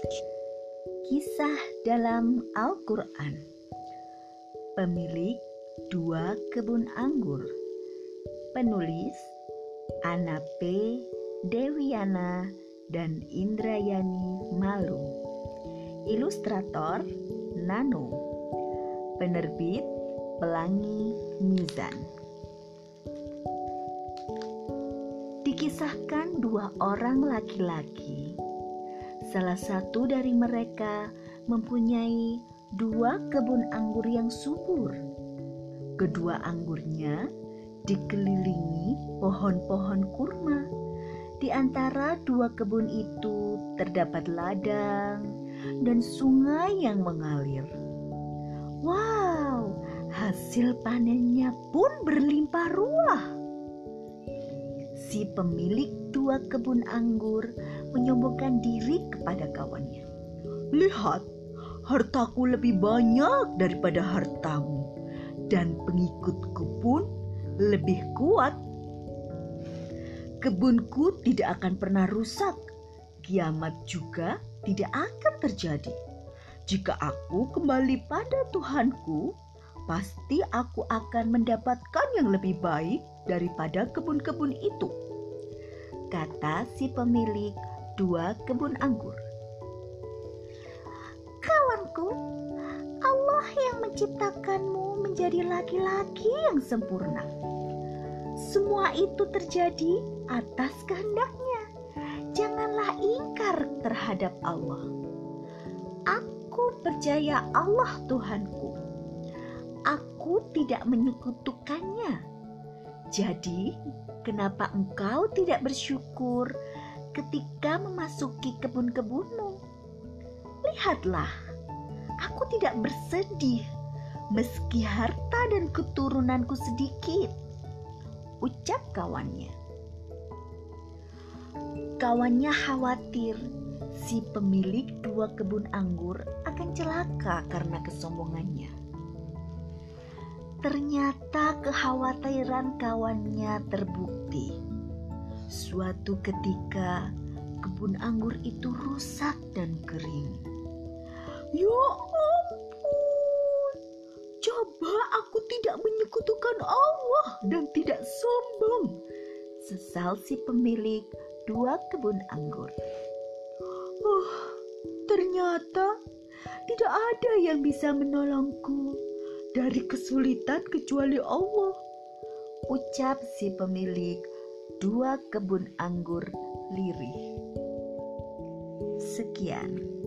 Kisah dalam Al-Quran. Pemilik dua kebun anggur. Penulis Ana. Dewiana dan Indrayani Malu. Ilustrator Nano. Penerbit Pelangi Mizan. Dikisahkan dua orang laki-laki Salah satu dari mereka mempunyai dua kebun anggur yang subur. Kedua anggurnya dikelilingi pohon-pohon kurma. Di antara dua kebun itu terdapat ladang dan sungai yang mengalir. Wow, hasil panennya pun berlimpah ruah. Si pemilik dua kebun anggur menyombongkan diri kepada kawannya. Lihat, hartaku lebih banyak daripada hartamu, dan pengikutku pun lebih kuat. Kebunku tidak akan pernah rusak, kiamat juga tidak akan terjadi. Jika aku kembali pada Tuhanku, pasti aku akan mendapatkan yang lebih baik daripada kebun-kebun itu kata si pemilik dua kebun anggur. Kawanku, Allah yang menciptakanmu menjadi laki-laki yang sempurna. Semua itu terjadi atas kehendaknya. Janganlah ingkar terhadap Allah. Aku percaya Allah Tuhanku. Aku tidak menyekutukannya jadi, kenapa engkau tidak bersyukur ketika memasuki kebun-kebunmu? Lihatlah, aku tidak bersedih meski harta dan keturunanku sedikit. Ucap kawannya. Kawannya khawatir si pemilik dua kebun anggur akan celaka karena kesombongannya. Ternyata kekhawatiran kawannya terbukti. Suatu ketika kebun anggur itu rusak dan kering. Ya ampun, coba aku tidak menyekutukan Allah dan tidak sombong. Sesal si pemilik dua kebun anggur. Oh, ternyata tidak ada yang bisa menolongku dari kesulitan kecuali Allah. Ucap si pemilik dua kebun anggur lirih. Sekian.